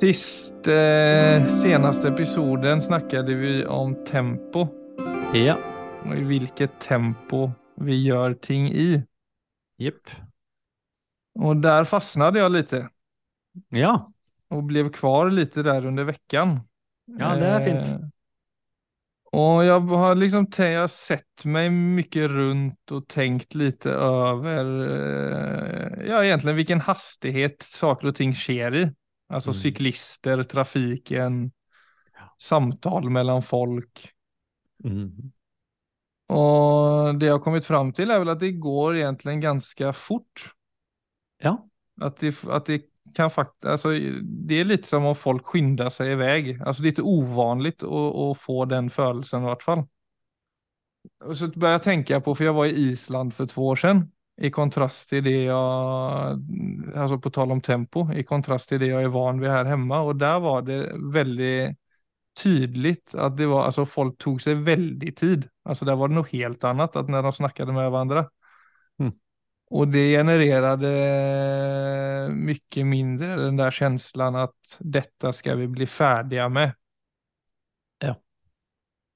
Sist, eh, senaste episoden snackade vi om tempo Ja. och i vilket tempo vi gör ting i. Jepp. Och där fastnade jag lite Ja. och blev kvar lite där under veckan. Ja, det är fint. Eh, Och jag har liksom jag har sett mig mycket runt och tänkt lite över, eh, ja egentligen vilken hastighet saker och ting sker i. Alltså Mm. cyklister, trafiken, samtal mellan folk. Mm. Och det jag har kommit fram till är väl att det går egentligen ganska fort. Ja. Att det, att det kan faktiskt, alltså det är lite som om folk skyndar sig iväg. Alltså det är lite ovanligt att, att få den födelsen i vart fall. Och så jeg jag tänka på, för jag var i Island för två år sedan. I kontrast til det jeg, altså på tal om tempo, i kontrast til det jeg er van ved her hjemme. Og der var det veldig tydelig at det var, altså folk tok seg veldig tid. Altså Der var det noe helt annet at når de snakket med hverandre. Mm. Og det genererte mye mindre den der følelsen at 'dette skal vi bli ferdige med.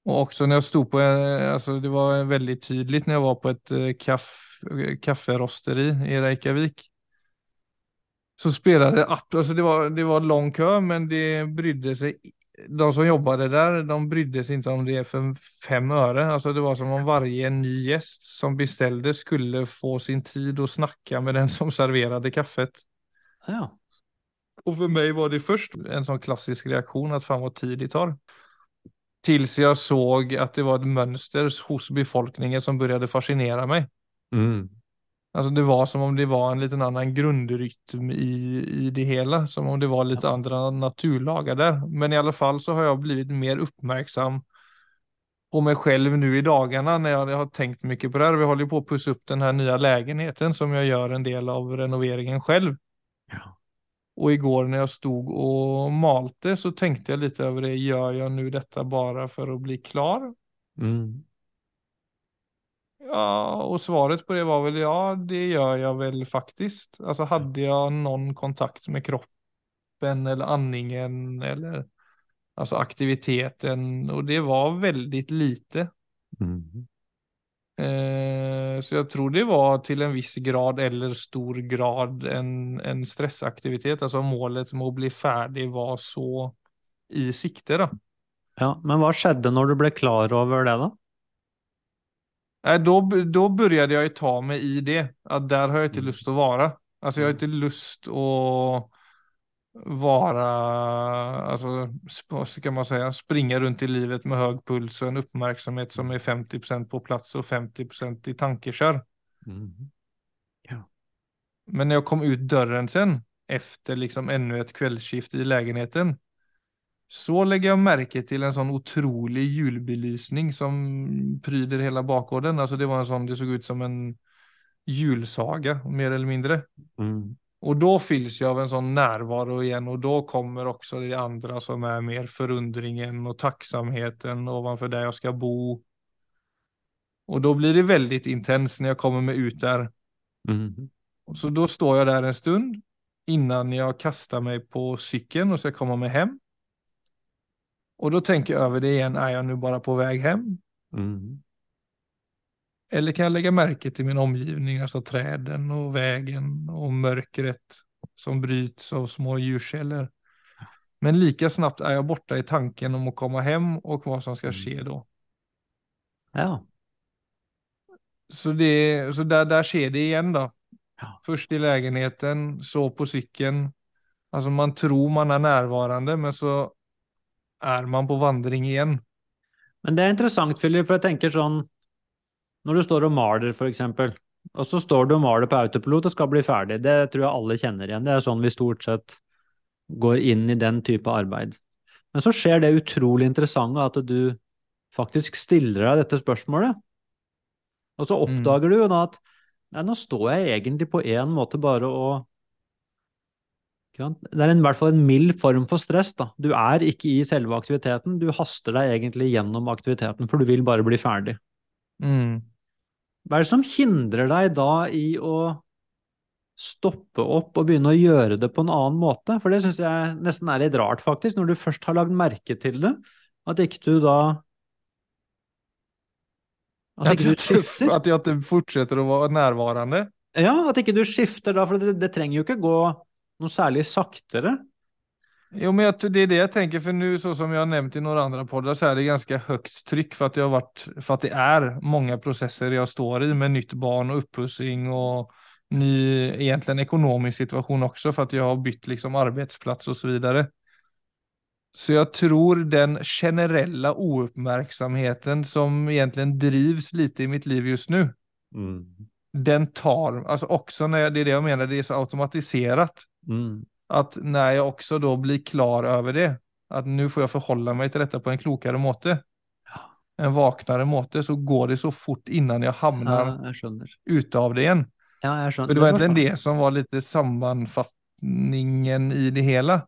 Ja. Och också när jag stod på, altså alltså det var väldigt tydligt när jag var på ett eh, kaff, kafferosteri i Reykjavik. Så spelade alltså det var, det var lång kö men det brydde sig, de som jobbade där, de brydde sig inte om det för fem öre. Alltså det var som om varje ny gäst som beställde skulle få sin tid å snacka med den som serverade kaffet. Ja. Och för mig var det först en sån klassisk reaktion att fan vad tid det tar. Tills jag såg att det var ett mönster hos befolkningen som började fascinera mig. Mm. Alltså det var som om det var en liten annan grundrytm i, i det hela. Som om det var lite andra naturlagar där. Men i alla fall så har jag blivit mer uppmärksam på mig själv nu i dagarna när jag har tänkt mycket på det här. Vi håller på att pussa upp den här nya lägenheten som jag gör en del av renoveringen själv. Ja. Och igår när jag stod och malte så tänkte jag lite över det. Gör jag nu detta bara för att bli klar? Mm. Ja, och svaret på det var väl ja, det gör jag väl faktiskt. Alltså hade jag någon kontakt med kroppen eller andningen eller alltså aktiviteten och det var väldigt lite. Mm. Eh, så jag tror det var til en viss grad eller stor grad en, en stressaktivitet. Altså målet med å bli ferdig var så i sikte da. Ja, men hva skjedde når du ble klar over det da? Nei, da, då jeg jag ju ta meg i det. At der har jeg ikke lyst til å være. Altså, jeg har ikke lyst att vara, alltså ska man säga, springa runt i livet med hög puls och en uppmärksamhet som är 50% på plats och 50% i tankekör. Mm. Men när jag kom ut dörren sen, efter liksom ännu ett kvällsskift i lägenheten, så lägger jag märke till en sån otrolig julbelysning som pryder hela bakgården. Alltså det var en sån, det såg ut som en julsaga, mer eller mindre. Mm. Och då fylls jag av en sån närvaro igen och då kommer också det andra som är mer förundringen och tacksamheten ovanför där jag ska bo. Och då blir det väldigt intens när jag kommer meg ut där. Mm. Så då står jag där en stund innan jag kastar mig på cykeln och ska komma meg hem. Och då tänker jag över det igen, är jag nu bara på väg hem? Mm. Eller kan jag lägga märke till min omgivning, alltså träden och vägen och mörkret som bryts av små ljuskällor. Men lika snabbt är jag borta i tanken om att komma hem och vad som ska Mm. ske då. Ja. Så, det, så där, där sker det igen då. Ja. Först i lägenheten, så på cykeln. Alltså man tror man är närvarande men så är man på vandring igen. Men det är intressant, Philip, för jag tänker sånn Når du står og maler, eksempel, og så står du og maler på autopilot og skal bli ferdig, det tror jeg alle kjenner igjen. Det er sånn vi stort sett går inn i den type arbeid. Men så skjer det utrolig interessante at du faktisk stiller deg dette spørsmålet. Og så oppdager du jo da at nei, nå står jeg egentlig på en måte bare og? Det er i hvert fall en mild form for stress. da. Du er ikke i selve aktiviteten, du haster deg egentlig gjennom aktiviteten, for du vil bare bli ferdig. Mm. Hva er det som hindrer deg da i å stoppe opp og begynne å gjøre det på en annen måte? For det syns jeg nesten er litt rart, faktisk, når du først har lagd merke til det, at ikke du da At ikke du skifter? At, jag inte fortsätter att vara närvarande. Ja, at ikke du skifter da, for det, det trenger jo ikke gå noe særlig saktere. Jo, men jag, det är det jag tänker, för nu så som jag har nämnt i några andra poddar så är det ganska högt tryck för att, jag har varit, för att det är många processer jag står i med nytt barn och upppussing och ny egentligen ekonomisk situation också för att jag har bytt liksom arbetsplats och så vidare. Så jag tror den generella ouppmärksamheten som egentligen drivs lite i mitt liv just nu, den tar, alltså också när jag, det är det jag menar, det är så automatiserat. Mm. Att når jeg også da blir klar over det, at nå får jeg forholde meg til dette på en klokere måte, en våknere måte, så går det så fort innan jeg havner Ja, ute av det igjen. Ja, jeg skjønner. Det var egentlig det som var litt sammanfattningen i det hele.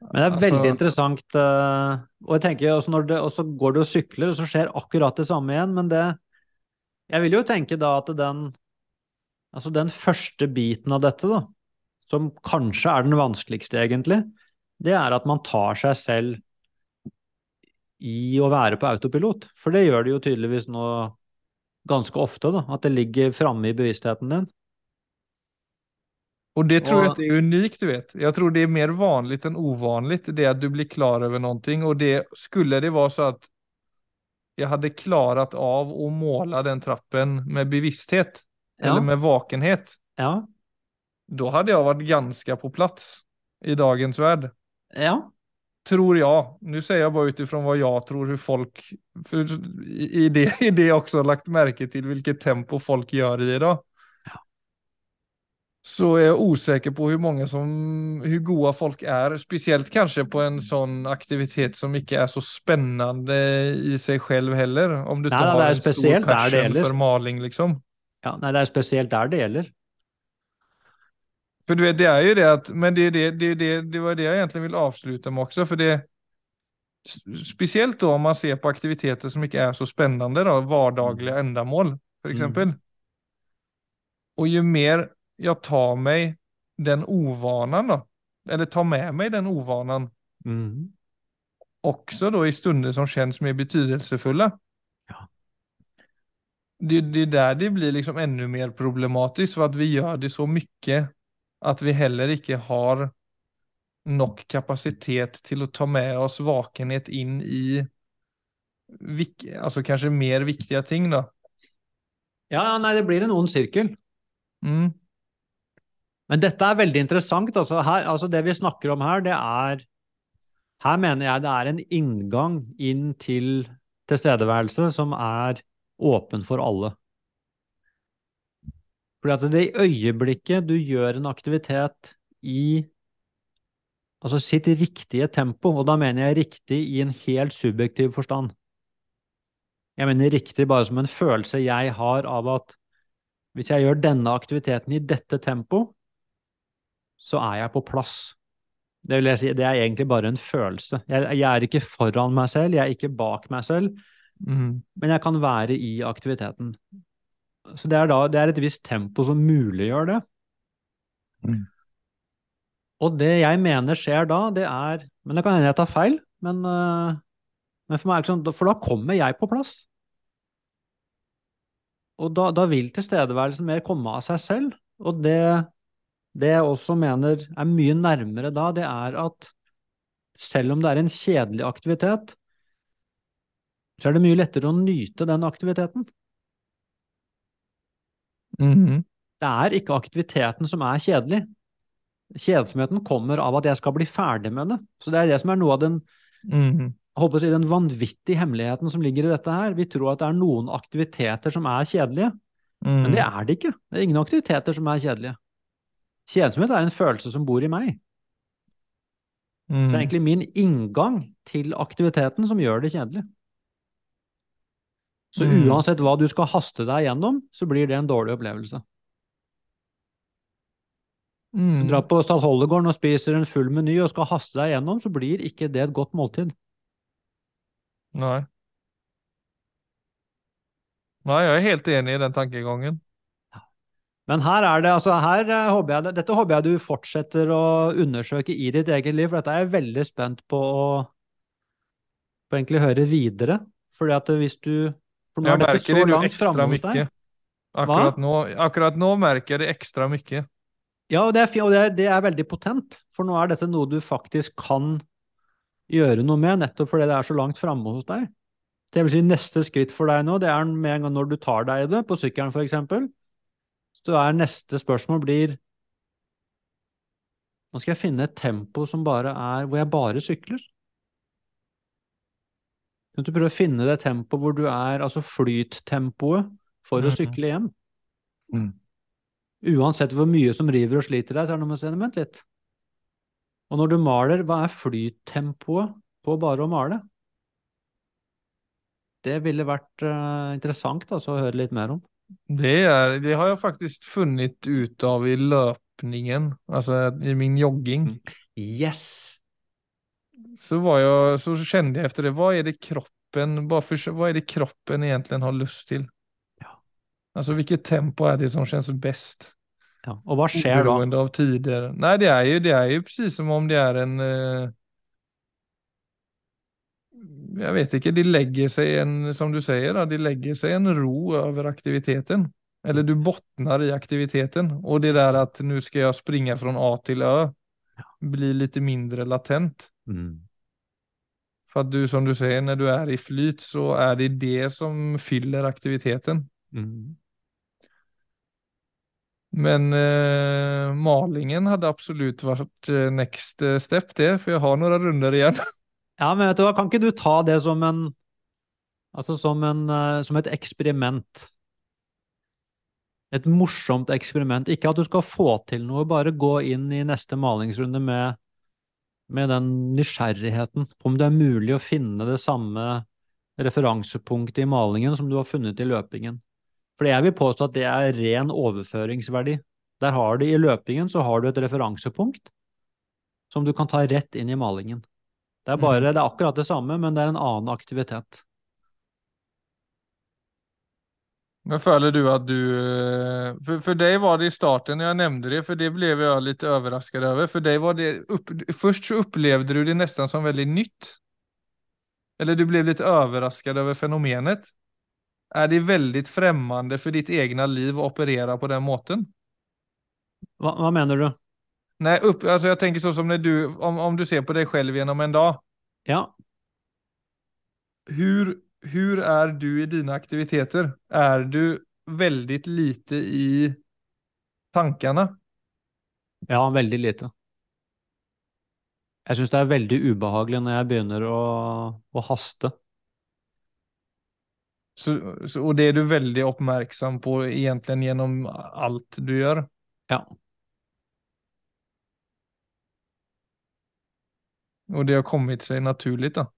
Men det er Altså- veldig interessant. eh, og jeg tenker også når det, også går du og sykler, og så skjer akkurat det samme igjen. Men det Jeg vil jo tenke da at den Altså den første biten av dette, da, som kanskje er den vanskeligste, egentlig, det er at man tar seg selv i å være på autopilot. For det gjør det jo tydeligvis nå ganske ofte, da. At det ligger framme i bevisstheten din. Og det tror jeg det er unikt, du vet. Jeg tror det er mer vanlig enn uvanlig, det at du blir klar over noe. Og det skulle det være så at jeg hadde klart av å måle den trappen med bevissthet, eller med vakenhet, Ja. Då hade jag varit ganska på plats i dagens värld. Ja. Tror jag. Nu säger jag bara utifrån vad jag tror hur folk, för i det, i det också lagt märke till vilket tempo folk gör i idag. Så är jag osäker på hur många som, hur goda folk är, speciellt kanske på en sån aktivitet som inte är så spännande i sig själv heller. Om du inte har en stor passion för maling liksom. ja. Nei, det er spesielt der det gjelder. För du vet, det är ju det att, men det, det, det, det, det var det jag egentligen vill avsluta med också, för det, speciellt då om man ser på aktiviteter som ikke er så spennende, da, vardagliga endemål f.eks. Mm. Og jo mer jeg tar meg den uvanen, da, eller tar med meg den uvanen, mm. også da i stunder som kjennes mer betydningsfulle, Det, det er der det blir liksom enda mer problematisk, for at vi gjør det så mycket att vi heller ikke har nok kapasitet til å ta med oss vakenhet inn i vik alltså kanske mer viktige ting da. Ja, ja, nei, det blir en ond sirkel. Mm. Men dette er veldig interessant. Altså, her, altså det vi snakker om her, det er Her mener jeg det er en inngang inn til tilstedeværelse som er åpen for alle. Fordi at det øyeblikket du gjør en aktivitet i altså sitt riktige tempo, og da mener jeg riktig i en helt subjektiv forstand. Jeg mener riktig bare som en følelse jeg har av at hvis jeg gjør denne aktiviteten i dette tempo, så er jeg på plass. Det vil jeg si, det er egentlig bare en følelse. Jeg, jeg er ikke foran meg selv, jeg er ikke bak meg selv, Mm. men jeg kan være i aktiviteten. Så det er da, det er et visst tempo som muliggjør det. Mm. Og det jeg mener skjer da, det er Men det kan hende jeg tar feil, men, øh, men for meg er det ikke sånn, for da kommer jeg på plass. Og da, da vil tilstedeværelsen mer komme av seg selv. Og det, det jeg også mener er mye nærmere da, det er at selv om det er en kjedelig aktivitet, så er det mye lettere å nyte den aktiviteten. Mm. Det er ikke aktiviteten som er kjedelig. Kjedsomheten kommer av at jeg skal bli ferdig med det. Så det er det som er noe av den, Mm. -hmm. håper å si, den vanvittige hemmeligheten som ligger i dette her. Vi tror at det er noen aktiviteter som er kjedelige, Mm. men det er det ikke. Det er ingen aktiviteter som er kjedelige. Kjedsomhet er en følelse som bor i meg. Mm. Så det er egentlig min inngang til aktiviteten som gjør det kjedelig. Så Mm. uansett hva du skal haste deg gjennom, så blir det en dårlig opplevelse. Du Mm. drar på Stadholdegården og spiser en full meny og skal haste deg gjennom, så blir ikke det et godt måltid. Nei. Nei, jeg er helt enig i den tankegangen. Men her er det, altså her eh, håper jeg, dette håper jeg du fortsetter å undersøke i ditt eget liv, for dette er jeg veldig spent på å, på egentlig høre videre. Fordi at hvis du For nå Jeg er dette så det langt framme hos deg. Akkurat nå, akkurat nå merker jeg det ekstra mye. Ja, og det er, og det er, det er veldig potent, for nå er dette noe du faktisk kan gjøre noe med, nettopp fordi det er så langt framme hos deg. Det vil si neste skritt for deg nå, det er med en gang når du tar deg i det, på sykkelen eksempel, så er neste spørsmål blir Nå skal jeg finne et tempo som bare er hvor jeg bare sykler. Kan du prøve å finne det tempoet hvor du er, altså flyttempoet, for å Mhm. sykle hjem? Mm. Uansett hvor mye som river og sliter deg, så er det noe med å si, vent litt. Og når du maler, hva er flyttempoet på bare å male? Det ville vært uh, interessant altså, å høre litt mer om. Det, er, det har jeg faktisk funnet ut av i løpningen, altså i min jogging. Mm. Yes! Så, var jag, så kände jag efter det, vad är det kroppen, bara för, vad är det kroppen egentligen har lust till? Ja. Alltså vilket tempo är det som känns bäst? Ja. Og hva skjer da? Oberoende av tider. Nej, det är ju, det är ju precis som om det är en... Eh, jag vet inte, det lägger sig en, som du säger, då, det lägger sig en ro över aktiviteten. Eller du bottnar i aktiviteten. Och det där att nu ska jag springa från A till Ö blir lite mindre latent. Mm. For at du, som du sier, når du er i flyt så er det det som fyller aktiviteten. Mm. Men eh, malingen hadde absolutt varit eh, next step det, for jeg har noen runder igjen. Ja, men vet du hva, kan ikke du ta det som en Altså som en eh, som et eksperiment? Et morsomt eksperiment. Ikke at du skal få til noe, bare gå inn i neste malingsrunde med, med den nysgjerrigheten på om det er mulig å finne det samme referansepunktet i malingen som du har funnet i løpingen. For jeg vil påstå at det er ren overføringsverdi. Der har du I løpingen så har du et referansepunkt som du kan ta rett inn i malingen. Det er bare, det er akkurat det samme, men det er en annen aktivitet. Men føler du at du, for, for, deg var det i starten jeg nevnte nämnde det, for det ble jeg litt overrasket over. For deg var det, upp, Først så opplevde du det nesten som veldig nytt. Eller du ble litt overrasket over fenomenet. Er det veldig fremmed for ditt eget liv å operere på den måten? Hva, hva mener du? Nei, upp, altså jeg tenker sånn som når du, om, om du ser på deg selv gjennom en dag. Ja, Hur, hur är du i dina aktiviteter? Är du väldigt lite i tankarna? ja, veldig lite. Jeg syns det er veldig ubehagelig når jeg begynner å, å haste. Så, så, och det är du väldigt uppmärksam på egentligen genom allt du gör. Ja. Och det har kommit sig naturligt då.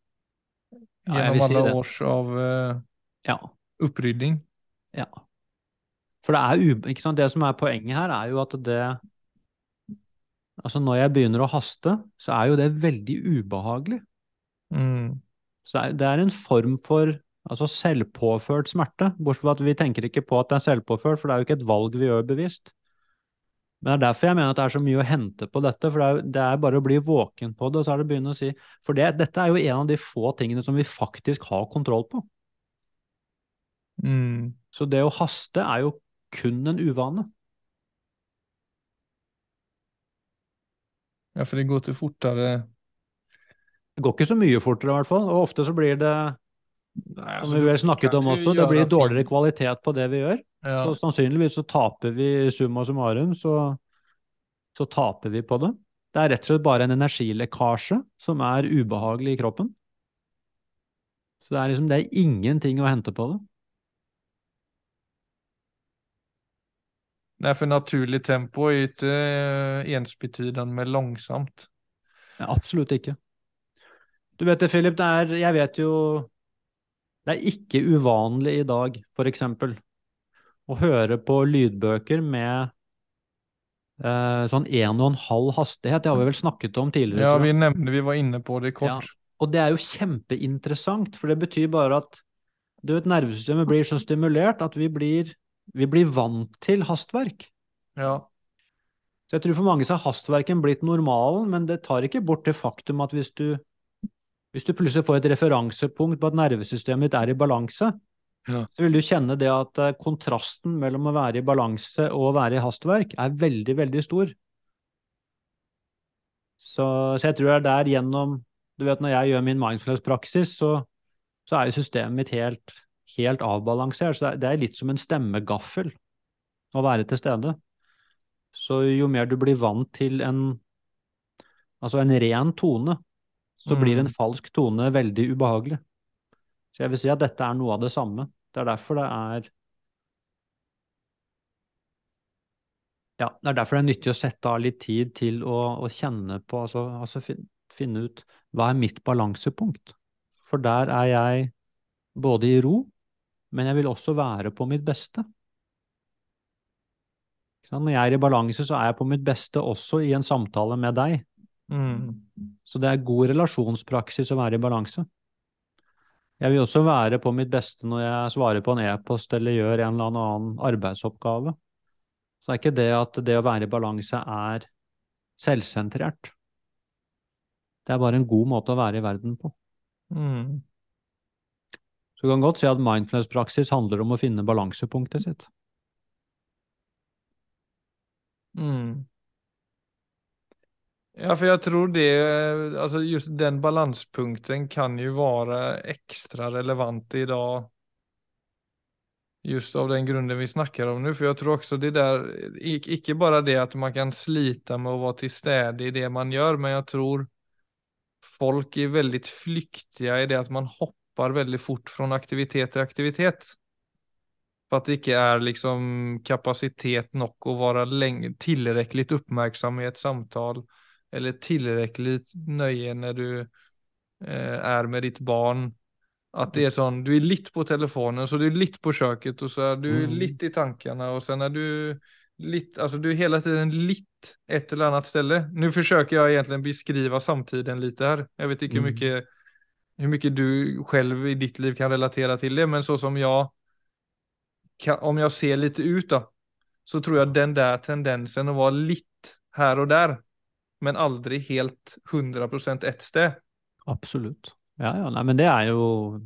Ja, alle det. års av uh, Ja. uppryddning. ja. For det er. Det som er poenget her, er jo at det Altså, når jeg begynner å haste, så er jo det veldig ubehagelig. Mm. Så det det er en form for altså selvpåført smerte, bortsett fra at vi tenker ikke på at det er selvpåført, for det er jo ikke et valg vi gjør bevisst. Men det er derfor jeg mener at det er så mye å hente på dette, for det er, det er bare å bli våken på det, og så er det å begynne å si For det, dette er jo en av de få tingene som vi faktisk har kontroll på. Mm. Så det å haste er jo kun en uvane. Ja, for det går til fortere Det går ikke så mye fortere, i hvert fall, og ofte så blir det, Nej, som vi vel snakket om også, det blir dårligere kvalitet på det vi gjør. Ja. Så sannsynligvis så taper vi summa summarum, så, så taper vi på det. Det er rett og slett bare en energilekkasje som er ubehagelig i kroppen. Så det er liksom, det er ingenting å hente på det. Det er for naturlig tempo ikke eh, med langsomt. Ja, absolutt ikke. Du vet det, Philip, det er, jeg vet jo, det er ikke uvanlig i dag, for eksempel, å høre på lydbøker med eh, sånn en og en halv hastighet. Det har vi vel snakket om tidligere. Ja, vi nevnte vi var inne på det kort. Ja. Og det er jo kjempeinteressant, for det betyr bare at du vet, nervesystemet blir så stimulert at vi blir, vi blir vant til hastverk. Ja. Så jeg tror for mange så har hastverken blitt normalen, men det tar ikke bort det faktum at hvis du, hvis du plutselig får et referansepunkt på at nervesystemet ditt er i balanse, Ja. så vil du kjenne det at eh, kontrasten mellom å være i balanse og å være i hastverk er veldig, veldig stor. Så, så jeg tror det er der gjennom Du vet, når jeg gjør min mindfulness-praksis, så, så er jo systemet mitt helt, helt avbalansert. Så det er, det er litt som en stemmegaffel å være til stede. Så jo mer du blir vant til en altså en ren tone, så blir en Mm. falsk tone veldig ubehagelig. Så jeg vil si at dette er noe av det samme. Det er derfor det er Ja, det er derfor det er nyttig å sette av litt tid til å, å kjenne på, altså, altså fin, finne ut hva er mitt balansepunkt? For der er jeg både i ro, men jeg vil også være på mitt beste. Når jeg er i balanse, så er jeg på mitt beste også i en samtale med deg. Mm. Så det er god relasjonspraksis å være i balanse. Jeg vil også være på mitt beste når jeg svarer på en e-post eller gjør en eller annen arbeidsoppgave. Så det er ikke det at det å være i balanse er selvsentrert. Det er bare en god måte å være i verden på. Mm. Så du kan godt si at mindfulness-praksis handler om å finne balansepunktet sitt. Mm. Ja, för jag tror det, alltså just den balanspunkten kan ju vara extra relevant idag. Just av den grunden vi snackar om nu, för jag tror också det där, ikke bara det att man kan slita med att vara till städe i det man gör, men jag tror folk är väldigt flyktiga i det att man hoppar väldigt fort från aktivitet till aktivitet. För at det ikke er liksom kapacitet nok å være uppmärksam i et samtal eller tillräckligt nöje när du eh, er med ditt barn. At det er sånn, du er litt på telefonen, så du er litt på köket og så er du Mm. litt i tankene, og sen er du litt, altså du er hele tiden litt et eller annet ställe. Nu forsøker jeg egentlig beskriva samtiden litt her. Jeg vet ikke hvor mye, mycket, hur mycket du selv i ditt liv kan relatera til det, men så som jeg kan, om jeg ser litt ut da, så tror jeg den der tendensen å være litt her og där, men aldri helt 100% ett sted. Absolutt. Ja, ja, nei, men det er jo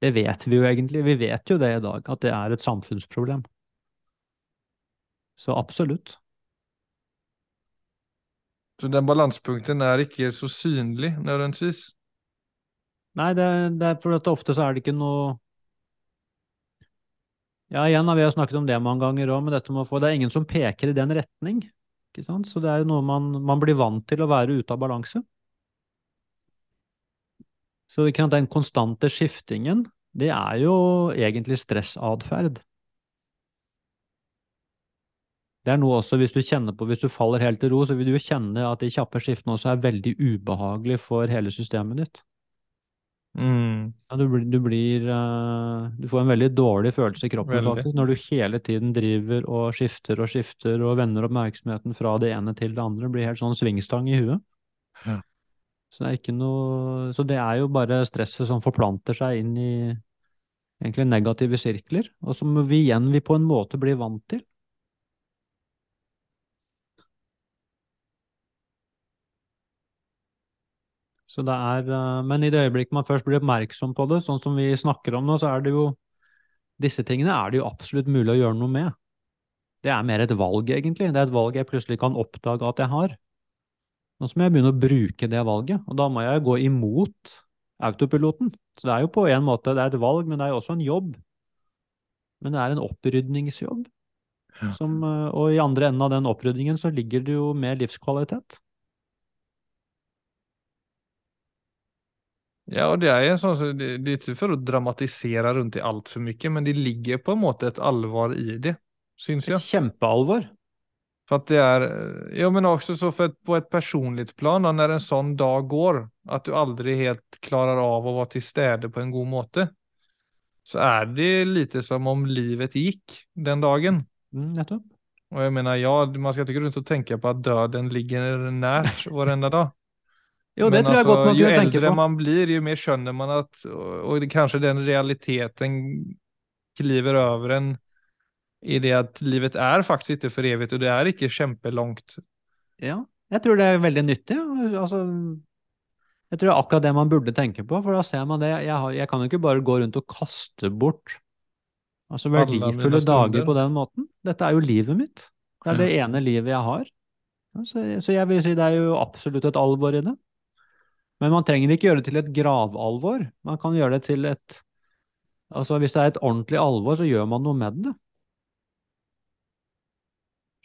Det vet vi jo egentlig. Vi vet jo det i dag, at det er et samfunnsproblem. Så absolutt. Så den balanspunkten er ikke så synlig nødvendigvis? Nei, det, det er for at ofte så er det ikke noe Ja, igjen, har vi har snakket om det mange ganger òg, men dette med å få Det er ingen som peker i den retning. Så det er noe man, man blir vant til å være ute av balanse. Så den konstante skiftingen, det er jo egentlig stressatferd. Det er noe også hvis du kjenner på, hvis du faller helt til ro, så vil du jo kjenne at de kjappe skiftene også er veldig ubehagelige for hele systemet ditt. Mm. Ja, du, blir- du blir uh, Du får en veldig dårlig følelse i kroppen faktisk, når du hele tiden driver og skifter og skifter og vender oppmerksomheten fra det ene til det andre. Det blir helt sånn svingstang i huet. Ja. Så det er ikke noe Så det er jo bare stresset som forplanter seg inn i egentlig negative sirkler, og som vi igjen vi på en måte blir vant til. Så det er, eh, men i det øyeblikket man først blir oppmerksom på det, sånn som vi snakker om nå, så er det jo Disse tingene er det jo absolutt mulig å gjøre noe med. Det er mer et valg, egentlig. Det er et valg jeg plutselig kan oppdage at jeg har. Nå må jeg begynne å bruke det valget, og da må jeg gå imot autopiloten. Så det er jo på en måte det er et valg, men det er jo også en jobb. Men det er en opprydningsjobb. Ja. Som, eh, og i andre enden av den opprydningen så ligger det jo mer livskvalitet. Ja, og det er en sånn, så det, det er ikke for å dramatisere rundt i altfor mye, mycket, men det ligger på en måte et alvor i det, syns Et jag. kjempealvor. For at det är, eh, ja men også så for att på et personligt plan, når när en sånn dag går, at du aldri helt klarer av å være til stede på en god måte, så er det lite som om livet gikk den dagen. Mm, nettopp. Og jeg mener, ja, man skal ikke rundt og tenke tänka på at døden ligger närt varenda dag. Jo, det Men tror jeg alltså, godt man kunne tenke äldre eldre man blir, ju mer känner man att, och det kanske den realiteten kliver över en i det at livet er faktisk ikke for evig, og det er ikke kjempelangt. Ja, jeg tror det er veldig nyttig. Altså, jeg tror det er akkurat det man burde tenke på, for da ser man det. Jeg, har, jeg kan jo ikke bare gå rundt og kaste bort altså verdifulle dager på den måten. Dette er jo livet mitt. Det er det ene livet jeg har. Så, så jeg vil si det er jo absolutt et alvor i det. Men man trenger ikke gjøre det til et gravalvor. Man kan gjøre det til et Altså hvis det er et ordentlig alvor, så gjør man noe med det.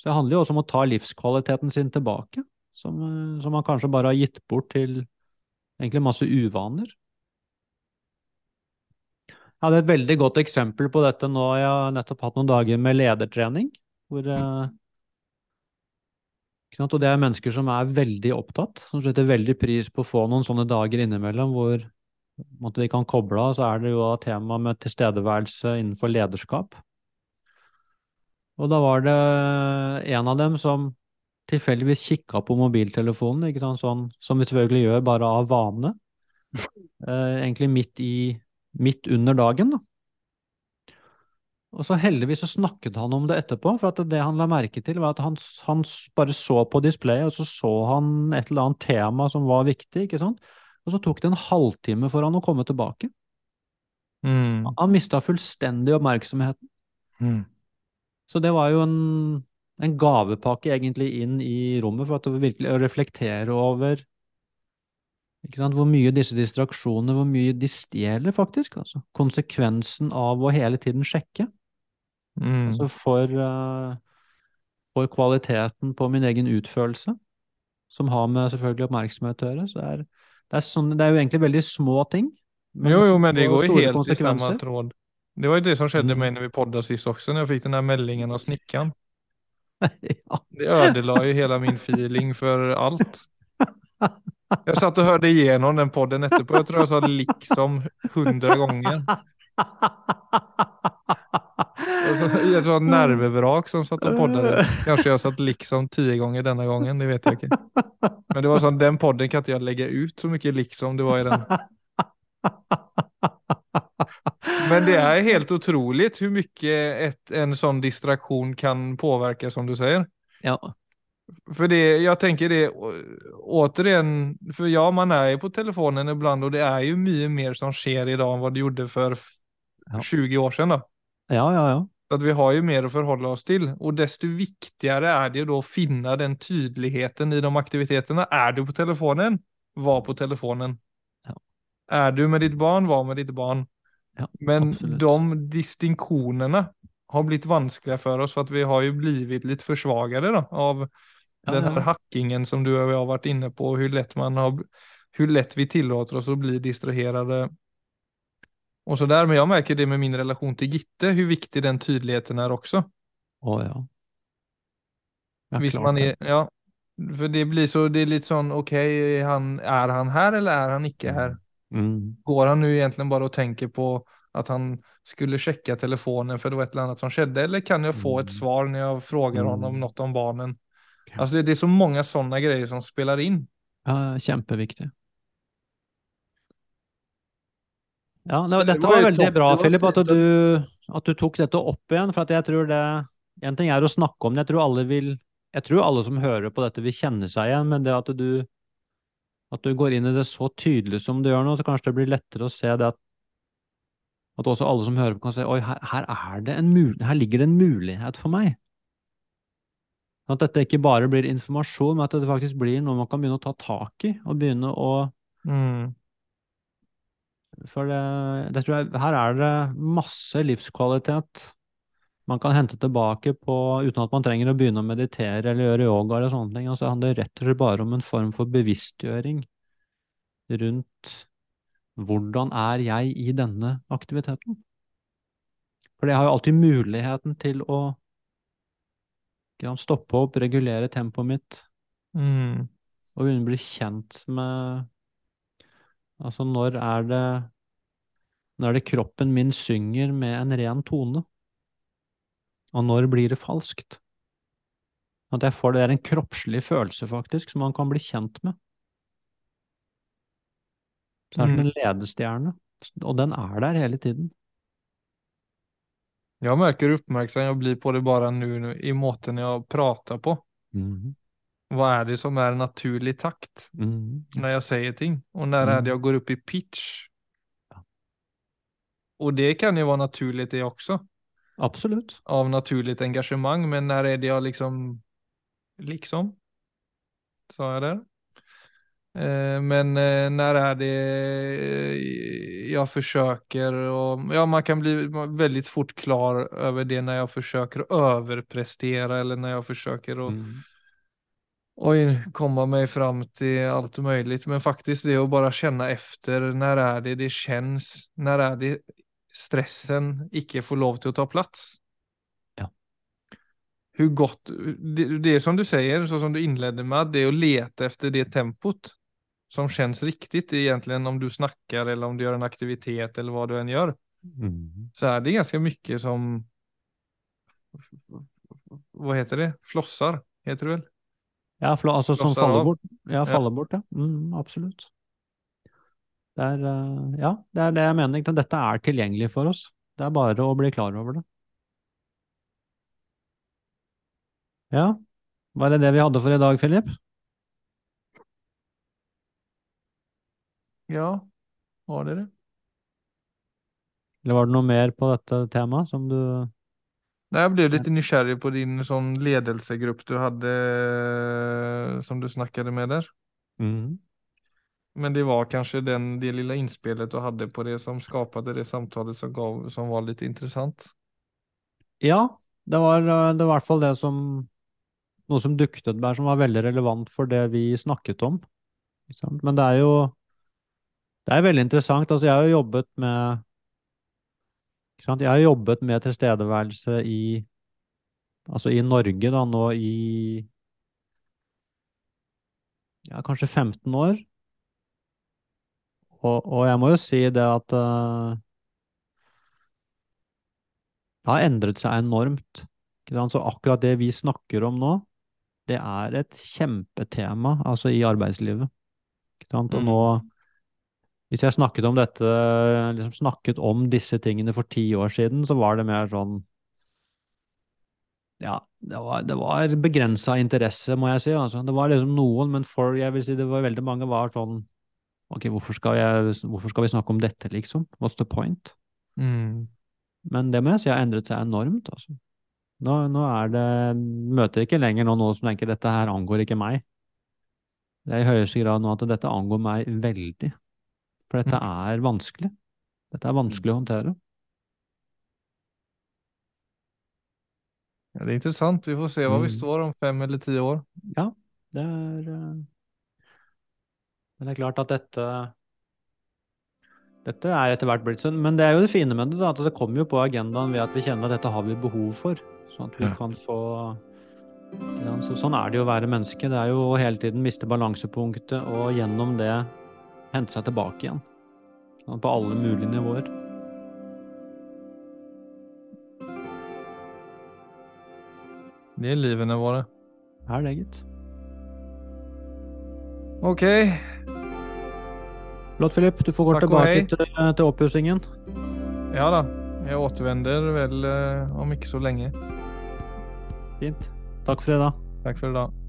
Så det handler jo også om å ta livskvaliteten sin tilbake, som, eh, som man kanskje bare har gitt bort til egentlig masse uvaner. Jeg hadde et veldig godt eksempel på dette nå. Jeg har nettopp hatt noen dager med ledertrening. Hvor, eh, ikke sant, og det er mennesker som er veldig opptatt, som setter veldig pris på å få noen sånne dager innimellom hvor de kan koble av. Så er det jo tema med tilstedeværelse innenfor lederskap. Og da var det en av dem som tilfeldigvis kikka på mobiltelefonen, ikke sant, sånn, som vi selvfølgelig gjør bare av vane. Eh, egentlig midt i midt under dagen, da. Og så heldigvis så snakket han om det etterpå, for at det han la merke til, var at han, han bare så på displayet, og så så han et eller annet tema som var viktig, ikke sant? Og så tok det en halvtime for han å komme tilbake. Mm. Han mista fullstendig oppmerksomheten. Mm. Så det var jo en, en gavepakke egentlig inn i rommet for at virkelig å reflektere over hvor mye disse distraksjonene, hvor mye de stjeler faktisk. Altså. Konsekvensen av å hele tiden sjekke. Mm. Altså for, eh, for kvaliteten på min egen utførelse, som har med selvfølgelig oppmerksomhet å gjøre. Så er, det er, sånn, det er jo egentlig veldig små ting. Jo, jo, men det går jo helt i samme tråd. Det var jo det som skjedde Mm. meg når vi podda sist også, når jeg fikk den der meldingen av snekkeren. ja. Det ødela jo hele min feeling for alt. Jeg satt og hørte igjennom den podden etterpå. Jeg tror jeg sa liksom hundre ganger. I ett sånt nervevrak som satt og poddade. Kanskje jeg satt liksom tio ganger denne gangen, det vet jeg ikke. Men det var sånn, den podden kan inte jeg lägga ut så mye liksom det var i den. Men det er helt otroligt hvor mye ett, en sånn distraktion kan påverka som du sier. Ja. För det, jag tänker det å- återigen, för ja man är ju på telefonen ibland och det är ju mycket mer som sker idag än vad det gjorde för Ja. 20 år sedan då. ja, ja, ja. Att vi har ju mer att förhålla oss till och desto viktigare är det då att finna den tydligheten i de aktiviteterna. Är du på telefonen? Var på telefonen. Ja. Är du med ditt barn? Var med ditt barn. Ja, Men absolut. de distinktionerna har blivit vanskliga för oss för att vi har ju blivit lite försvagade då, av Ja, den här hackingen som du och jag har varit inne på, hur lätt man har, hur lätt vi tillåter oss att bli distraherade. Och så där, men jag märker det med min relation till Gitte, hur viktig den tydligheten är också. Å ja. Ja, Visst klart man är, ja, för det blir så, det är lite sån, okej, han, är han här eller är han icke här? Mm. Går han nu egentligen bara och tänker på att han skulle checka telefonen för det var ett eller annat som skedde? Eller kan jag få Mm. ett svar när jag frågar honom Mm. något om barnen? Alltså det, det är så många sådana grejer som spelar in. Ja, kjempeviktig. Ja, det, Det dette var veldig bra, Filip, at du, at du tok dette opp igjen. For at jeg tror det En ting er å snakke om det. Jeg tror alle vil Jeg tror alle som hører på dette, vil kjenne seg igjen, men det at du at du går inn i det så tydelig som du gjør nå, så kanskje det blir lettere å se det at at også alle som hører på, kan si oi, her, her er det en mul her ligger det en mulighet for meg. At dette ikke bare blir informasjon, men at det faktisk blir noe man kan begynne å ta tak i, og begynne å Mm. For det, det tror jeg, her er det masse livskvalitet man kan hente tilbake på uten at man trenger å begynne å meditere eller gjøre yoga eller sånne ting. Altså, det handler rett og slett bare om en form for bevisstgjøring rundt hvordan er jeg i denne aktiviteten? For jeg har jo alltid muligheten til å stoppe opp, regulere tempoet mitt Mm. og begynne å bli kjent med Altså, når er det Når er det kroppen min synger med en ren tone? Og når blir det falskt? At jeg får det, er en kroppslig følelse, faktisk, som man kan bli kjent med. Så det er som en ledestjerne, og den er der hele tiden. Jeg merker oppmerksomheten jeg jag blir på det bare nu, nu i måten jeg prater på. Mhm. Vad är det som är naturlig takt mm. när jag säger ting? Och när är Mm. det jag går upp i pitch? Ja. Och det kan ju vara naturligt det också, Absolutt. av naturligt engagemang, men när är det jag liksom, liksom, sa jag där? Eh, Men når när är det jeg jag försöker och ja, man kan bli väldigt fort klar över det när jag försöker överprestera eller när jag försöker att Mhm. Oj, komma mig fram till allt möjligt. Men faktiskt det att bara känna efter, när är det det känns, när är det stressen ikke får lov till att ta plats. Ja. Hur gott, det, det som du säger, så som du inledde med, det är att leta efter det tempot som känns riktigt egentligen om du snackar eller om du gör en aktivitet eller vad du än gör. mm. Så är det ganska mycket som, vad heter det, flossar, heter det väl? Ja, altså som faller bort. Ja, faller bort, ja. Mm, absolutt. Det er, eh, ja, det er det jeg mener. ikke? Dette er tilgjengelig for oss. Det er bare å bli klar over det. Ja, var det det vi hadde for i dag, Philip? Ja, var det det? Eller var det noe mer på dette temaet som du jag blev lite nysgjerrig på din sånn ledelsegrupp du hadde som du snakket med der. Mm. Men det var kanskje den, det lilla innspillet du hadde på det som skapade det samtalet som, gav, som var litt interessant? Ja, det var, det var i hvert fall det som Noe som dukket opp der som var veldig relevant for det vi snakket om. Men det er jo Det er veldig interessant. Altså, jeg har jo jobbet med? Jeg har jobbet med tilstedeværelse i Altså i Norge da nå i ja, kanskje 15 år. Og, og jeg må jo si det at uh, det har endret seg enormt. Så akkurat det vi snakker om nå, det er et kjempetema altså i arbeidslivet. Og Mm. nå, hvis jeg snakket om dette, liksom snakket om disse tingene for ti år siden, så var det mer sånn Ja, det var, det var begrensa interesse, må jeg si. Altså. Det var liksom noen, men for jeg vil si det var veldig mange var sånn Ok, hvorfor skal, jeg, hvorfor skal vi snakke om dette, liksom? What's the point? Mm. Men det må jeg si har endret seg enormt, altså. Nå, nå er det Møter ikke lenger nå noen som tenker dette her angår ikke meg. Det er i høyeste grad nå at dette angår meg veldig. For dette er vanskelig. Dette er vanskelig å håndtere. Ja, det er interessant. vi får se hva vi Mm. står om fem eller ti år. Ja, det er eh, Men det er klart at dette Dette er etter hvert blitt sånn. Men det er jo det fine med det, da, at det kommer jo på agendaen ved at vi kjenner at dette har vi behov for. Sånn at vi Ja. kan få Sånn er det jo å være menneske. Det er jo å hele tiden miste balansepunktet og gjennom det hente seg tilbake igjen. Sånn, på alle mulige nivåer. Det er livene våre. Er det, gitt. OK. Flott, Filip. Du får gå Takk tilbake til, til oppussingen. ja da. Jeg återvender väl eh, om ikke så lenge. Fint. Takk for i dag. Takk for i idag.